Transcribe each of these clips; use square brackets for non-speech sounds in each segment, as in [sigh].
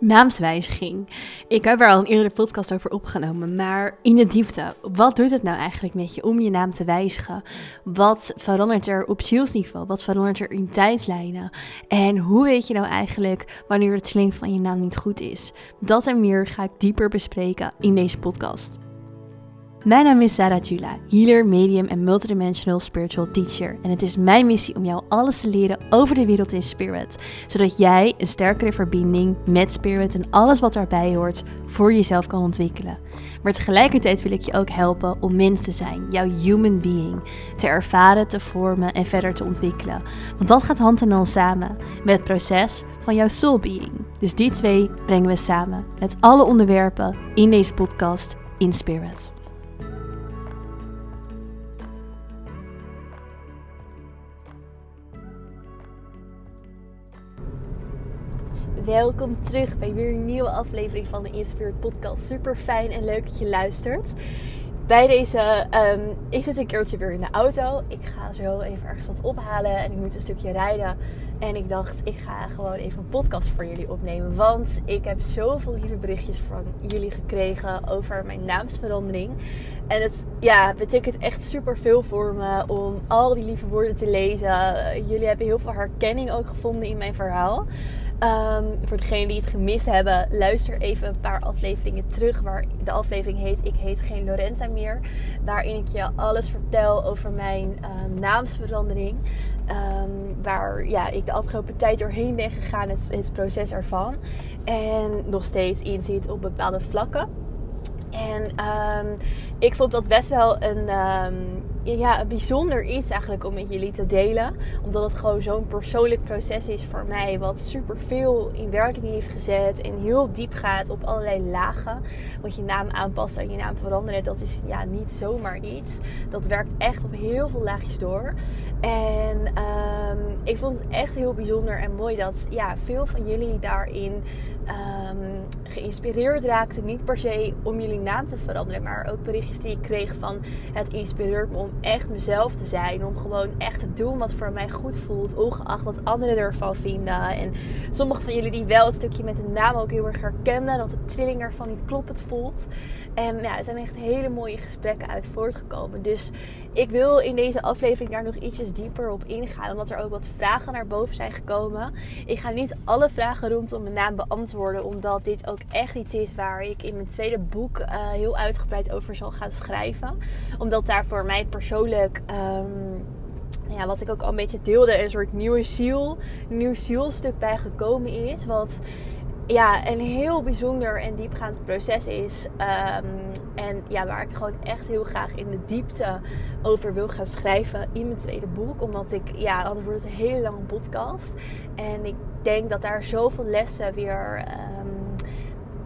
naamswijziging. Ik heb er al een eerdere podcast over opgenomen, maar in de diepte. Wat doet het nou eigenlijk met je om je naam te wijzigen? Wat verandert er op zielsniveau? Wat verandert er in tijdlijnen? En hoe weet je nou eigenlijk wanneer het sling van je naam niet goed is? Dat en meer ga ik dieper bespreken in deze podcast. Mijn naam is Sarah Jula, healer, medium en multidimensional spiritual teacher. En het is mijn missie om jou alles te leren over de wereld in spirit. Zodat jij een sterkere verbinding met spirit en alles wat daarbij hoort voor jezelf kan ontwikkelen. Maar tegelijkertijd wil ik je ook helpen om mens te zijn, jouw human being, te ervaren, te vormen en verder te ontwikkelen. Want dat gaat hand in hand samen met het proces van jouw soul being. Dus die twee brengen we samen met alle onderwerpen in deze podcast in spirit. Welkom terug bij weer een nieuwe aflevering van de Inspired Podcast. Super fijn en leuk dat je luistert. Bij deze, um, ik zit een keertje weer in de auto. Ik ga zo even ergens wat ophalen en ik moet een stukje rijden. En ik dacht, ik ga gewoon even een podcast voor jullie opnemen. Want ik heb zoveel lieve berichtjes van jullie gekregen over mijn naamsverandering. En het ja, betekent echt super veel voor me om al die lieve woorden te lezen. Jullie hebben heel veel herkenning ook gevonden in mijn verhaal. Um, voor degenen die het gemist hebben, luister even een paar afleveringen terug. Waar de aflevering heet Ik heet geen Lorenza meer. Waarin ik je alles vertel over mijn uh, naamsverandering. Um, waar ja, ik de afgelopen tijd doorheen ben gegaan, het, het proces ervan. En nog steeds inziet op bepaalde vlakken. En ik vond dat best wel een, ja, bijzonder iets eigenlijk om met jullie te delen. Omdat het gewoon zo'n persoonlijk proces is voor mij. Wat super veel in werking heeft gezet. En heel diep gaat op allerlei lagen. Want je naam aanpassen en je naam veranderen, dat is ja, niet zomaar iets. Dat werkt echt op heel veel laagjes door. En um, ik vond het echt heel bijzonder en mooi dat ja, veel van jullie daarin geïnspireerd raakten. Niet per se om jullie naam te veranderen, maar ook berichtjes die ik kreeg van het inspireert me om echt mezelf te zijn. Om gewoon echt te doen wat voor mij goed voelt, ongeacht wat anderen ervan vinden. En sommige van jullie die wel het stukje met de naam ook heel erg herkennen, dat de trilling ervan niet kloppend voelt. En ja, er zijn echt hele mooie gesprekken uit voortgekomen. Dus ik wil in deze aflevering daar nog ietsjes dieper op ingaan, omdat er ook wat vragen naar boven zijn gekomen. Ik ga niet alle vragen rondom mijn naam beantwoorden, omdat dit ook echt iets is waar ik in mijn tweede boek uh, heel uitgebreid over zal gaan schrijven. Omdat daar voor mij persoonlijk. Um, ja, wat ik ook al een beetje deelde, een soort nieuwe ziel, nieuw zielstuk bij gekomen is. Wat ja, een heel bijzonder en diepgaand proces is. Um, en ja, waar ik gewoon echt heel graag in de diepte over wil gaan schrijven in mijn tweede boek. Omdat ik, ja, anders wordt het een hele lange podcast. En ik denk dat daar zoveel lessen weer. Um,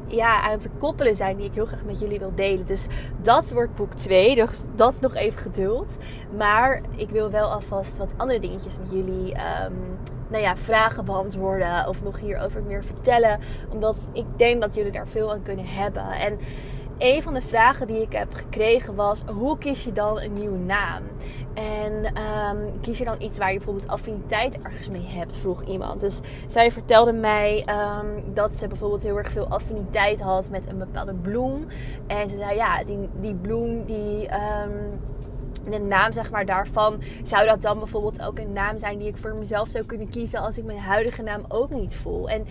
ja, aan te koppelen zijn die ik heel graag met jullie wil delen. Dus dat wordt boek 2. Dus dat nog even geduld. Maar ik wil wel alvast wat andere dingetjes met jullie um, nou ja, vragen beantwoorden. Of nog hierover meer vertellen. Omdat ik denk dat jullie daar veel aan kunnen hebben. En een van de vragen die ik heb gekregen was: hoe kies je dan een nieuwe naam? En um, kies je dan iets waar je bijvoorbeeld affiniteit ergens mee hebt? Vroeg iemand. Dus zij vertelde mij um, dat ze bijvoorbeeld heel erg veel affiniteit had met een bepaalde bloem. En ze zei: ja, die, die bloem die. Um, de naam zeg maar daarvan, zou dat dan bijvoorbeeld ook een naam zijn die ik voor mezelf zou kunnen kiezen als ik mijn huidige naam ook niet voel? En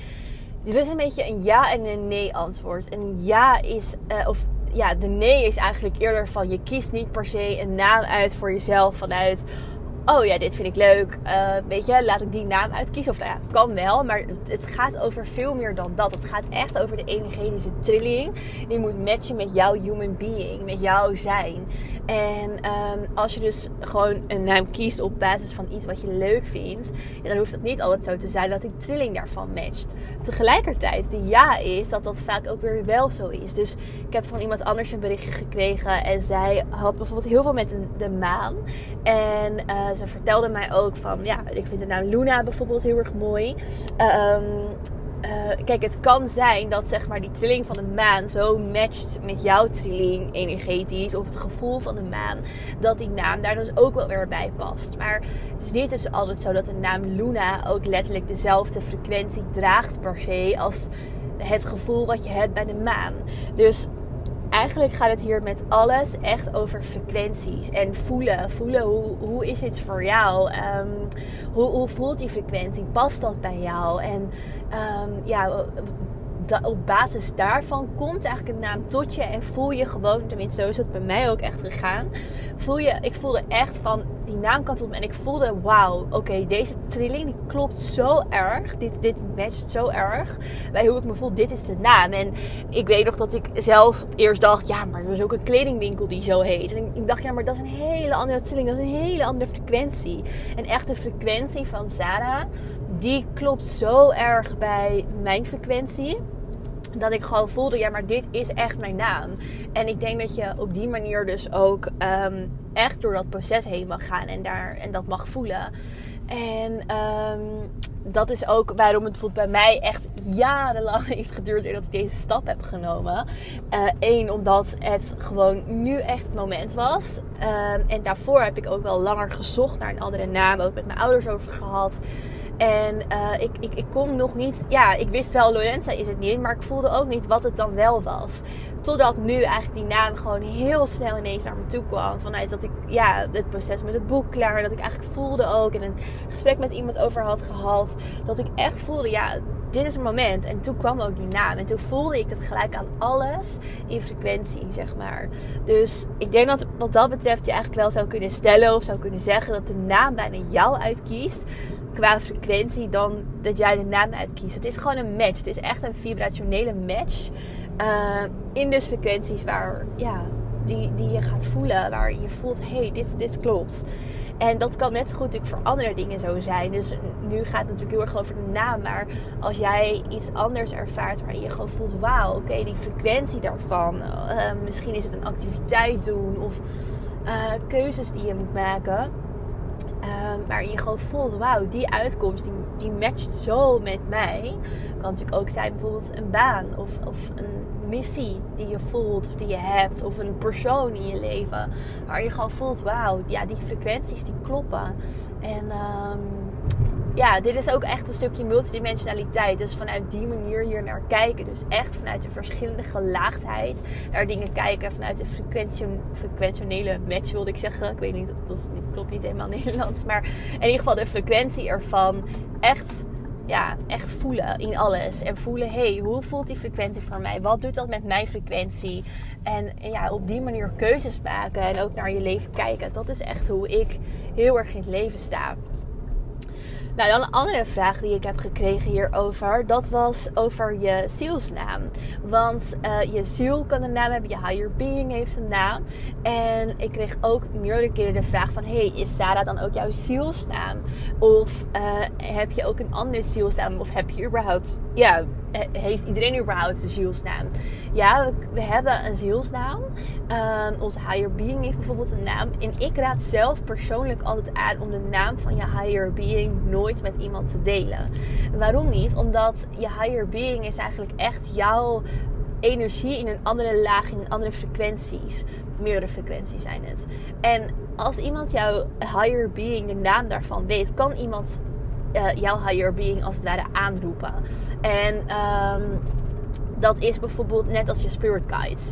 dit is een beetje een ja en een nee antwoord. En ja is, uh, of ja, de nee is eigenlijk eerder van je kiest niet per se een naam uit voor jezelf vanuit oh ja, dit vind ik leuk. Uh, weet je, laat ik die naam uitkiezen. Of nou ja, kan wel, maar het gaat over veel meer dan dat. Het gaat echt over de energetische trilling. Die moet matchen met jouw human being, met jouw zijn. En um, als je dus gewoon een naam kiest op basis van iets wat je leuk vindt, dan hoeft het niet altijd zo te zijn dat die trilling daarvan matcht. Tegelijkertijd, de ja is dat dat vaak ook weer wel zo is. Dus ik heb van iemand anders een berichtje gekregen en zij had bijvoorbeeld heel veel met de, maan. En uh, ze vertelde mij ook van, ja, ik vind de naam Luna bijvoorbeeld heel erg mooi. Um, uh, kijk, het kan zijn dat zeg maar die trilling van de maan zo matcht met jouw trilling energetisch of het gevoel van de maan, dat die naam daar dus ook wel weer bij past. Maar het is niet dus altijd zo dat de naam Luna ook letterlijk dezelfde frequentie draagt per se als het gevoel wat je hebt bij de maan. Dus eigenlijk gaat het hier met alles echt over frequenties en voelen. Voelen hoe, hoe is het voor jou? Um, hoe, hoe voelt die frequentie? Past dat bij jou? En um, ja, op basis daarvan komt eigenlijk een naam tot je en voel je gewoon, tenminste zo is het bij mij ook echt gegaan. Voel je, ik voelde echt van die naam kan tot me en ik voelde wauw, oké, deze trilling klopt zo erg. Dit, dit matcht zo erg bij hoe ik me voel. Dit is de naam. En ik weet nog dat ik zelf eerst dacht, ja, maar er is ook een kledingwinkel die zo heet. En ik dacht, ja, maar dat is een hele andere trilling, dat is een hele andere frequentie. En echt de frequentie van Sarah, die klopt zo erg bij mijn frequentie dat ik gewoon voelde, ja, maar dit is echt mijn naam. En ik denk dat je op die manier dus ook ehm, echt door dat proces heen mag gaan en, daar, en dat mag voelen. En um, dat is ook waarom het bijvoorbeeld bij mij echt jarenlang [laughs] heeft geduurd dat ik deze stap heb genomen. Eén, uh, omdat het gewoon nu echt het moment was. Um, en daarvoor heb ik ook wel langer gezocht naar een andere naam, ook met mijn ouders over gehad. En uh, ik, ik, ik kon nog niet, ja, ik wist wel Lorenza is het niet, maar ik voelde ook niet wat het dan wel was. Totdat nu eigenlijk die naam gewoon heel snel ineens naar me toe kwam. Vanuit dat ik, ja, het proces met het boek klaar, dat ik eigenlijk voelde ook en een gesprek met iemand over had gehad. Dat ik echt voelde, ja, dit is een moment. En toen kwam ook die naam. En toen voelde ik het gelijk aan alles in frequentie, zeg maar. Dus ik denk dat wat dat betreft je eigenlijk wel zou kunnen stellen of zou kunnen zeggen dat de naam bijna jou uitkiest qua frequentie dan dat jij de naam uitkiest. Het is gewoon een match. Het is echt een vibrationele match. Uh, in de frequenties waar, ja, die, die je gaat voelen. Waar je voelt, hé, hey, dit, dit klopt. En dat kan net zo goed natuurlijk voor andere dingen zo zijn. Dus nu gaat het natuurlijk heel erg over de naam. Maar als jij iets anders ervaart waarin je gewoon voelt... Wauw, oké, die frequentie daarvan. Uh, misschien is het een activiteit doen of uh, keuzes die je moet maken waarin je gewoon voelt, wauw, die uitkomst die, die matcht zo met mij. Kan natuurlijk ook zijn bijvoorbeeld een baan of, of een missie die je voelt of die je hebt. Of een persoon in je leven. Waar je gewoon voelt, wauw, ja, die frequenties die kloppen. En um, ja, dit is ook echt een stukje multidimensionaliteit. Dus vanuit die manier hier naar kijken. Dus echt vanuit de verschillende gelaagdheid naar dingen kijken. Vanuit de frequentionele match wilde ik zeggen. Ik weet niet, dat, klopt niet helemaal [laughs] Nederlands. Maar in ieder geval de frequentie ervan. Echt ja, echt voelen in alles. En voelen, hé, hey, hoe voelt die frequentie voor mij? Wat doet dat met mijn frequentie? En ja, op die manier keuzes maken en ook naar je leven kijken. Dat is echt hoe ik heel erg in het leven sta. Nou, dan een andere vraag die ik heb gekregen hierover. Dat was over je zielsnaam. Want uh, je ziel kan een naam hebben. Je higher being heeft een naam. En ik kreeg ook meerdere keren de vraag van... Hey, is Sarah dan ook jouw zielsnaam? Of uh, heb je ook een andere zielsnaam? Of heb je überhaupt... Ja, heeft iedereen überhaupt een zielsnaam? Ja, we, hebben een zielsnaam. Uh, onze higher being heeft bijvoorbeeld een naam. En ik raad zelf persoonlijk altijd aan om de naam van je higher being nooit met iemand te delen. Waarom niet? Omdat je higher being is eigenlijk echt jouw energie in een andere laag, in andere frequenties. Meerdere frequenties zijn het. En als iemand jouw higher being, de naam daarvan weet, kan iemand uh, jouw higher being als het ware aanroepen. En um, dat is bijvoorbeeld net als je spirit guides.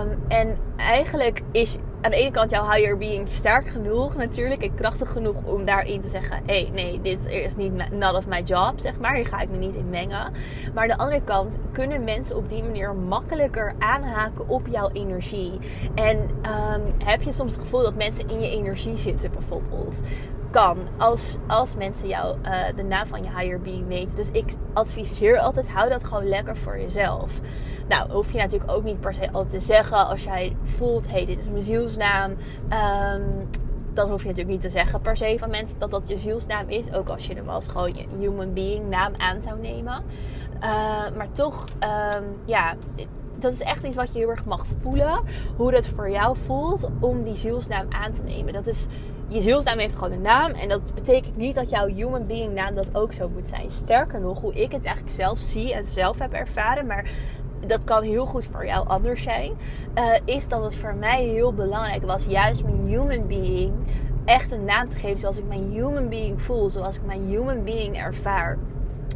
Um, en eigenlijk is aan de ene kant jouw higher being sterk genoeg natuurlijk en krachtig genoeg om daarin te zeggen: hé, hey, nee, dit is niet not of my job, zeg maar. Hier ga ik me niet in mengen. Maar aan de andere kant kunnen mensen op die manier makkelijker aanhaken op jouw energie. En um, heb je soms het gevoel dat mensen in je energie zitten, bijvoorbeeld? Kan als, als mensen jou uh, de naam van je higher being weten. Dus ik adviseer altijd, hou dat gewoon lekker voor jezelf. Nou, hoef je natuurlijk ook niet per se altijd te zeggen als jij voelt, hé, hey, dit is mijn zielsnaam. Um, dan hoef je natuurlijk niet te zeggen per se van mensen dat dat je zielsnaam is. Ook als je hem als gewoon je human being naam aan zou nemen. Uh, maar toch, um, ja, dat is echt iets wat je heel erg mag voelen. Hoe het voor jou voelt om die zielsnaam aan te nemen. Dat is je zielsnaam heeft gewoon een naam. En dat betekent niet dat jouw human being naam dat ook zo moet zijn. Sterker nog, hoe ik het eigenlijk zelf zie en zelf heb ervaren. Maar dat kan heel goed voor jou anders zijn. Uh, is dat het voor mij heel belangrijk was. Juist mijn human being echt een naam te geven zoals ik mijn human being voel. Zoals ik mijn human being ervaar.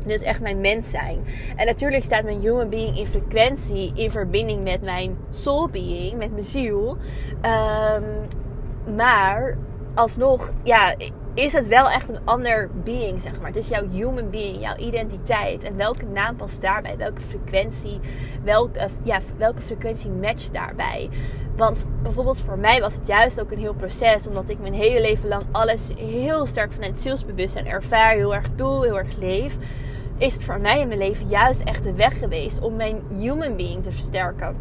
Dus echt mijn mens zijn. En natuurlijk staat mijn human being in frequentie in verbinding met mijn soul being, met mijn ziel. Um, maar alsnog, ja, is het wel echt een ander being, zeg maar. Het is jouw human being, jouw identiteit. En welke naam past daarbij? Welke frequentie, welke, ja, welke frequentie matcht daarbij? Want bijvoorbeeld voor mij was het juist ook een heel proces. Omdat ik mijn hele leven lang alles heel sterk vanuit zielsbewustzijn ervaar. Heel erg doel, heel erg leef. Is het voor mij in mijn leven juist echt de weg geweest om mijn human being te versterken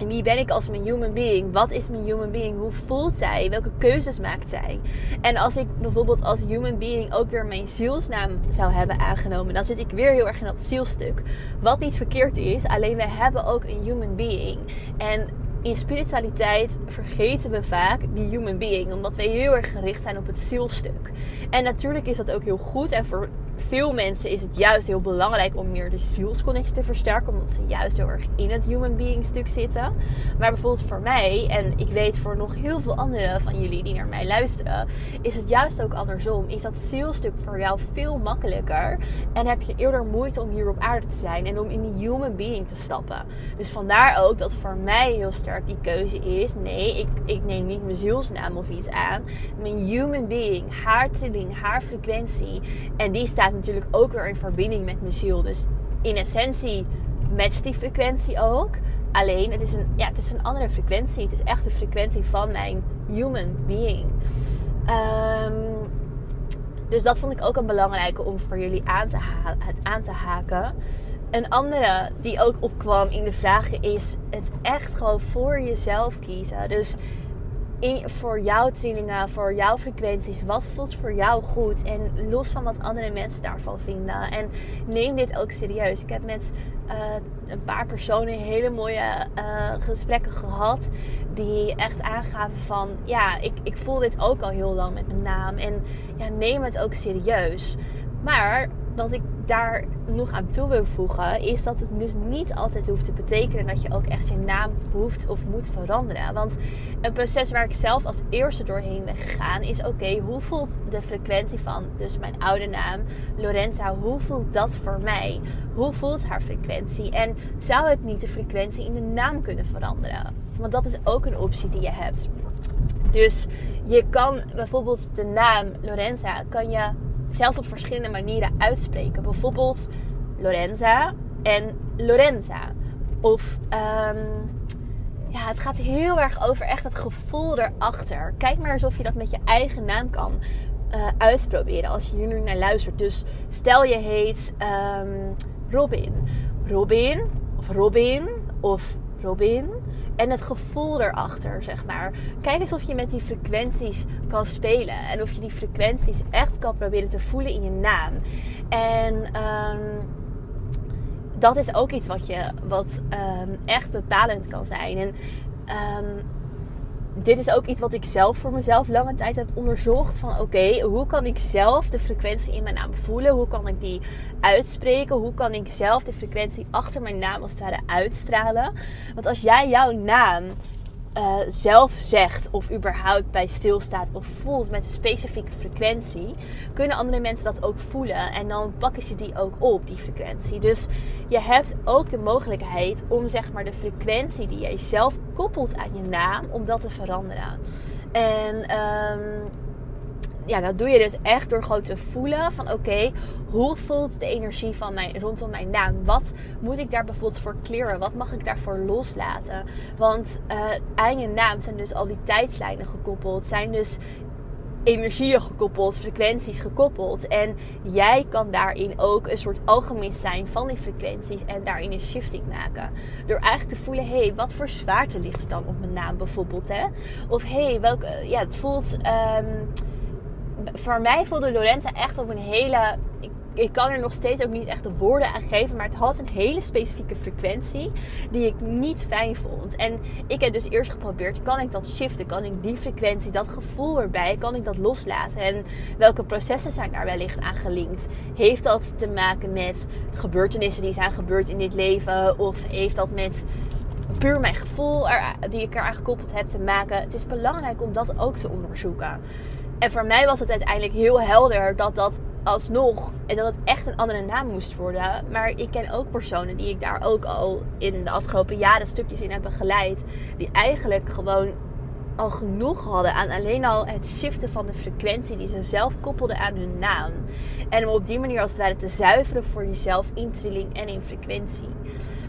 en wie ben ik als mijn human being? Wat is mijn human being? Hoe voelt zij? Welke keuzes maakt zij? En als ik bijvoorbeeld als human being ook weer mijn zielsnaam zou hebben aangenomen, dan zit ik weer heel erg in dat zielstuk. Wat niet verkeerd is, alleen we hebben ook een human being. En in spiritualiteit vergeten we vaak die human being, omdat we heel erg gericht zijn op het zielstuk. En natuurlijk is dat ook heel goed en voor veel mensen is het juist heel belangrijk om meer de zielsconnectie te versterken. Omdat ze juist heel erg in het human being stuk zitten. Maar bijvoorbeeld voor mij, en ik weet voor nog heel veel anderen van jullie die naar mij luisteren, is het juist ook andersom. Is dat zielstuk voor jou veel makkelijker. En heb je eerder moeite om hier op aarde te zijn en om in die human being te stappen. Dus vandaar ook dat voor mij heel sterk die keuze is. Nee, ik, ik neem niet mijn zielsnaam of iets aan. Mijn human being, haar trilling, haar frequentie. En die staat natuurlijk ook weer in verbinding met mijn ziel. Dus in essentie matcht die frequentie ook. Alleen, het is, een, ja, het is een andere frequentie. Het is echt de frequentie van mijn human being. Ehm, dus dat vond ik ook een belangrijke om voor jullie aan te, het aan te haken. Een andere die ook opkwam in de vragen is het echt gewoon voor jezelf kiezen. Dus voor jouw trillingen, voor jouw frequenties. Wat voelt voor jou goed? En los van wat andere mensen daarvan vinden. En neem dit ook serieus. Ik heb met uh, een paar personen hele mooie uh, gesprekken gehad. Die echt aangaven van... Ja, ik, ik voel dit ook al heel lang met mijn naam. En ja, neem het ook serieus. Maar wat ik daar nog aan toe wil voegen, is dat het dus niet altijd hoeft te betekenen dat je ook echt je naam hoeft of moet veranderen. Want een proces waar ik zelf als eerste doorheen ben gegaan, is oké, hoe voelt de frequentie van dus mijn oude naam, Lorenza, hoe voelt dat voor mij? Hoe voelt haar frequentie? En zou ik niet de frequentie in de naam kunnen veranderen? Want dat is ook een optie die je hebt. Dus je kan bijvoorbeeld de naam Lorenza kan je zelfs op verschillende manieren uitspreken. Bijvoorbeeld Lorenza en Lorenza. Of um, ja, het gaat heel erg over echt het gevoel erachter. Kijk maar alsof je dat met je eigen naam kan uh, uitproberen als je hier nu naar luistert. Dus stel je heet um, Robin. Robin of Robin of Robin en het gevoel erachter, zeg maar. Kijk eens of je met die frequenties kan spelen. En of je die frequenties echt kan proberen te voelen in je naam. En um, dat is ook iets wat, je, wat um, echt bepalend kan zijn. En um, dit is ook iets wat ik zelf voor mezelf lange tijd heb onderzocht. Van oké, hoe kan ik zelf de frequentie in mijn naam voelen? Hoe kan ik die uitspreken? Hoe kan ik zelf de frequentie achter mijn naam als het ware uitstralen? Want als jij jouw naam uh, zelf zegt of überhaupt bij stilstaat of voelt met een specifieke frequentie, kunnen andere mensen dat ook voelen en dan pakken ze die ook op, die frequentie. Dus je hebt ook de mogelijkheid om zeg maar de frequentie die jij zelf koppelt aan je naam, om dat te veranderen. En um, ja, dat doe je dus echt door gewoon te voelen van oké, hoe voelt de energie van mijn, rondom mijn naam? Wat moet ik daar bijvoorbeeld voor kleren? Wat mag ik daarvoor loslaten? Want uh, aan je naam zijn dus al die tijdslijnen gekoppeld. Zijn dus energieën gekoppeld, frequenties gekoppeld. En jij kan daarin ook een soort alchemist zijn van die frequenties en daarin een shifting maken. Door eigenlijk te voelen, hé, hey, wat voor zwaarte ligt er dan op mijn naam bijvoorbeeld, hè? Of hé, hey, welke, ja, het voelt... Um, voor mij voelde Lorenza echt op een hele. Ik, ik, kan er nog steeds ook niet echt de woorden aan geven. Maar het had een hele specifieke frequentie. Die ik niet fijn vond. En ik heb dus eerst geprobeerd. Kan ik dat shiften? Kan ik die frequentie, dat gevoel erbij, kan ik dat loslaten? En welke processen zijn daar wellicht aan gelinkt? Heeft dat te maken met gebeurtenissen die zijn gebeurd in dit leven? Of heeft dat met puur mijn gevoel er, die ik eraan gekoppeld heb te maken? Het is belangrijk om dat ook te onderzoeken. En voor mij was het uiteindelijk heel helder dat dat alsnog, en dat het echt een andere naam moest worden. Maar ik ken ook personen die ik daar ook al in de afgelopen jaren stukjes in heb begeleid. Die eigenlijk gewoon al genoeg hadden aan alleen al het shiften van de frequentie die ze zelf koppelden aan hun naam. En om op die manier als het ware te zuiveren voor jezelf in trilling en in frequentie.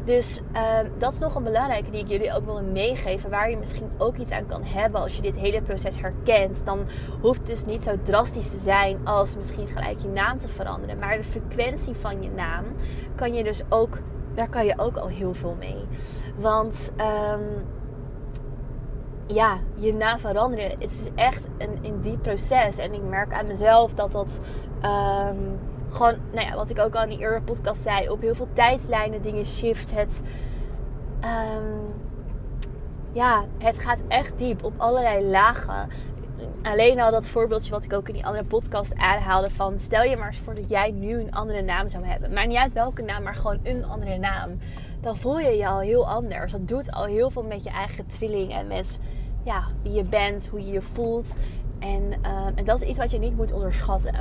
Dus ehm, dat is nog een belangrijke die ik jullie ook wil meegeven. Waar je misschien ook iets aan kan hebben als je dit hele proces herkent. Dan hoeft het dus niet zo drastisch te zijn als misschien gelijk je naam te veranderen. Maar de frequentie van je naam kan je dus ook, daar kan je ook al heel veel mee. Want um, ja, je naam veranderen. Het is echt een, een diep proces. En ik merk aan mezelf dat dat um, gewoon, nou ja, wat ik ook al in die eerdere podcast zei, op heel veel tijdslijnen dingen shift. Het, um, ja, het gaat echt diep op allerlei lagen. Alleen al dat voorbeeldje wat ik ook in die andere podcast aanhaalde van stel je maar eens voor dat jij nu een andere naam zou hebben. Maar niet uit welke naam, maar gewoon een andere naam. Dan voel je je al heel anders. Dat doet al heel veel met je eigen trilling en met ja, wie je bent, hoe je je voelt. En, uh, en dat is iets wat je niet moet onderschatten.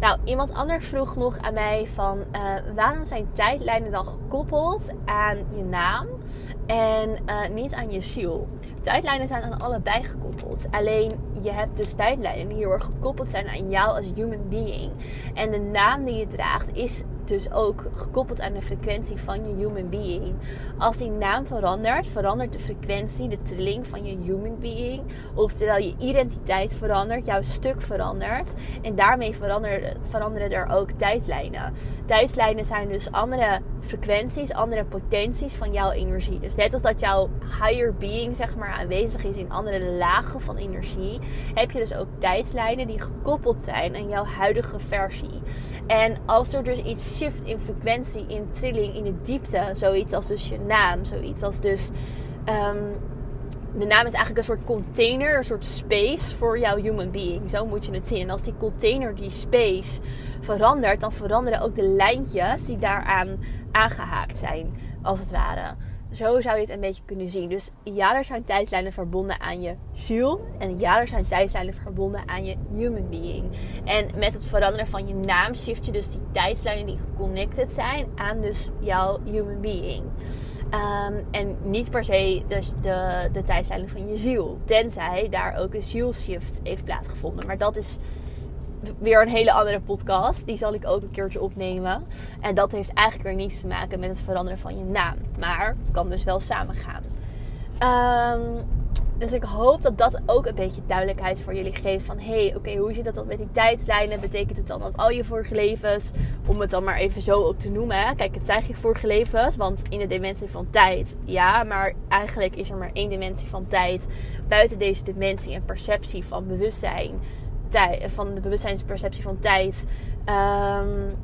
Nou, iemand anders vroeg nog aan mij van uh, waarom zijn tijdlijnen dan gekoppeld aan je naam en uh, niet aan je ziel? Tijdlijnen zijn aan allebei gekoppeld. Alleen je hebt dus tijdlijnen die heel gekoppeld zijn aan jou als human being. En de naam die je draagt is dus ook gekoppeld aan de frequentie van je human being. Als die naam verandert, verandert de frequentie, de trilling van je human being. Oftewel je identiteit verandert, jouw stuk verandert. En daarmee veranderen, veranderen er ook tijdlijnen. Tijdlijnen zijn dus andere frequenties, andere potenties van jouw energie. Dus net als dat jouw higher being zeg maar aanwezig is in andere lagen van energie, heb je dus ook tijdslijnen die gekoppeld zijn aan jouw huidige versie. En als er dus iets shift in frequentie, in trilling, in de diepte, zoiets als dus je naam, zoiets als dus um, de naam is eigenlijk een soort container, een soort space voor jouw human being. Zo moet je het zien. En als die container, die space verandert, dan veranderen ook de lijntjes die daaraan aangehaakt zijn, als het ware. Zo zou je het een beetje kunnen zien. Dus ja, er zijn tijdlijnen verbonden aan je ziel. En ja, er zijn tijdlijnen verbonden aan je human being. En met het veranderen van je naam shift je dus die tijdslijnen die geconnected zijn aan dus jouw human being. Um, en niet per se dus de, de tijdlijnen van je ziel. Tenzij daar ook een zielshift heeft plaatsgevonden. Maar dat is weer een hele andere podcast. Die zal ik ook een keertje opnemen. En dat heeft eigenlijk weer niets te maken met het veranderen van je naam. Maar kan dus wel samengaan. Um, dus ik hoop dat dat ook een beetje duidelijkheid voor jullie geeft. Van hé, hey, oké, hoe zit dat dan met die tijdslijnen? Betekent het dan dat al je vorige levens, om het dan maar even zo ook te noemen. Kijk, het zijn geen vorige levens, want in de dimensie van tijd, ja. Maar eigenlijk is er maar één dimensie van tijd. Buiten deze dimensie en perceptie van bewustzijn. Van de bewustzijnsperceptie van tijd. Um,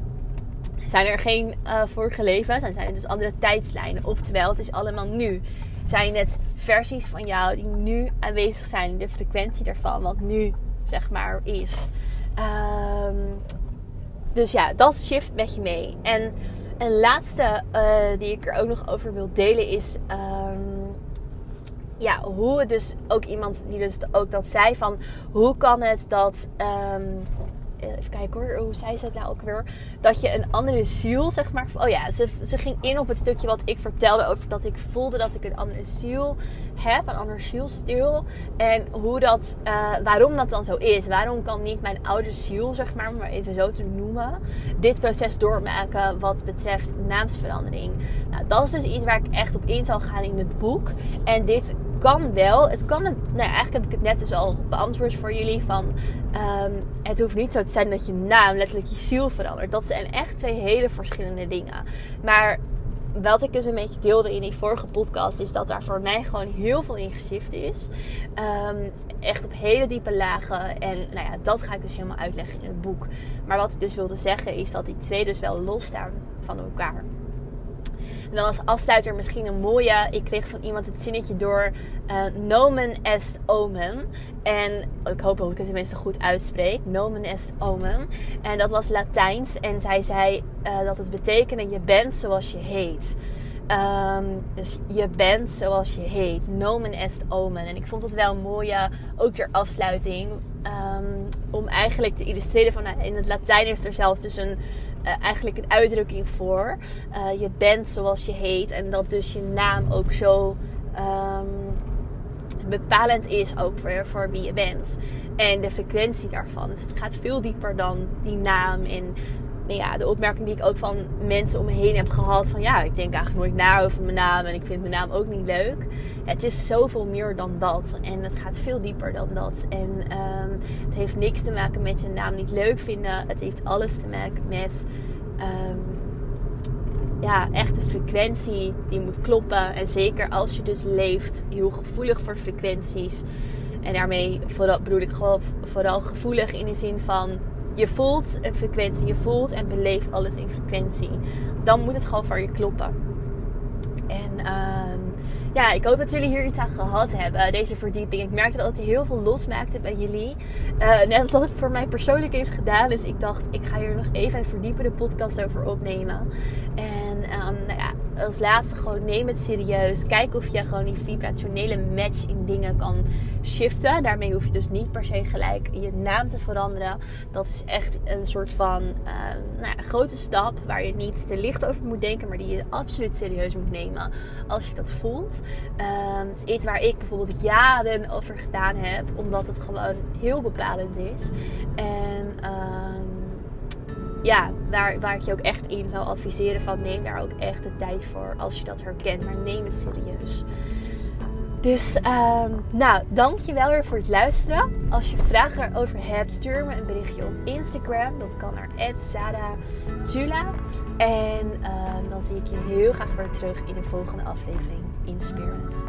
zijn er geen uh, vorige levens en zijn er dus andere tijdslijnen. Oftewel, het is allemaal nu zijn het versies van jou die nu aanwezig zijn. De frequentie daarvan, wat nu zeg maar is. Um, dus ja, dat shift met je mee. En een laatste uh, die ik er ook nog over wil delen is. Um, ja, hoe het dus ook iemand die dus ook dat zei van hoe kan het dat um, eh, even kijken hoor, hoe zei ze het nou ook weer? Dat je een andere ziel, zeg maar. Oh ja, ze, ze ging in op het stukje wat ik vertelde over dat ik voelde dat ik een andere ziel heb, een ander zielstil. En hoe dat, uh, waarom dat dan zo is. Waarom kan niet mijn oude ziel, zeg maar, maar even zo te noemen, dit proces doormaken wat betreft naamsverandering. Nou, dat is dus iets waar ik echt op in zal gaan in het boek. En dit kan wel. Het kan, nou eigenlijk heb ik het net dus al beantwoord voor jullie. Van, um, het hoeft niet zo te zijn dat je naam letterlijk je ziel verandert. Dat zijn echt twee hele verschillende dingen. Maar wat ik dus een beetje deelde in die vorige podcast, is dat daar voor mij gewoon heel veel in geshift is. Um, echt op hele diepe lagen. En nou ja, dat ga ik dus helemaal uitleggen in het boek. Maar wat ik dus wilde zeggen, is dat die twee dus wel losstaan van elkaar. En dan als afsluiter misschien een mooie. Ik kreeg van iemand het zinnetje door. Uh, nomen est omen. En ik hoop dat ik het tenminste goed uitspreek. Nomen est omen. En dat was Latijns. En zij zei uh, dat het betekende je bent zoals je heet. Ehm, dus je bent zoals je heet. Nomen est omen. En ik vond het wel een mooie, ook ter afsluiting. Ehm, om eigenlijk te illustreren van nou, in het Latijn is er zelfs dus een, uh, eigenlijk een uitdrukking voor. Uh, je bent zoals je heet. En dat dus je naam ook zo um, bepalend is ook voor, voor wie je bent. En de frequentie daarvan. Dus het gaat veel dieper dan die naam. En nou ja, de opmerking die ik ook van mensen om me heen heb gehad. Van ja, ik denk eigenlijk nooit na over mijn naam. En ik vind mijn naam ook niet leuk. Het is zoveel meer dan dat. En het gaat veel dieper dan dat. En um, het heeft niks te maken met je naam niet leuk vinden. Het heeft alles te maken met... Um, ja, echt de frequentie die moet kloppen. En zeker als je dus leeft, heel gevoelig voor frequenties. En daarmee vooral, bedoel ik vooral gevoelig in de zin van je voelt een frequentie, je voelt en beleeft alles in frequentie. Dan moet het gewoon voor je kloppen. En uh, ja, ik hoop dat jullie hier iets aan gehad hebben, deze verdieping. Ik merkte dat het heel veel losmaakte bij jullie. Uh, net als dat het voor mij persoonlijk heeft gedaan. Dus ik dacht, ik ga hier nog even een verdiepende podcast over opnemen. En um, nou ja, als laatste gewoon neem het serieus. Kijk of je gewoon die vibrationele match in dingen kan shiften. Daarmee hoef je dus niet per se gelijk je naam te veranderen. Dat is echt een soort van uh, nou ja, grote stap waar je niet te licht over moet denken, maar die je absoluut serieus moet nemen als je dat voelt. Um, het is iets waar ik bijvoorbeeld jaren over gedaan heb, omdat het gewoon heel bepalend is. En um, ja, waar, waar ik je ook echt in zou adviseren van neem daar ook echt de tijd voor als je dat herkent. Maar neem het serieus. Dus, um, nou, dankjewel weer voor het luisteren. Als je vragen erover hebt, stuur me een berichtje op Instagram. Dat kan naar @sada_jula. En uh, dan zie ik je heel graag weer terug in de volgende aflevering in Spirit.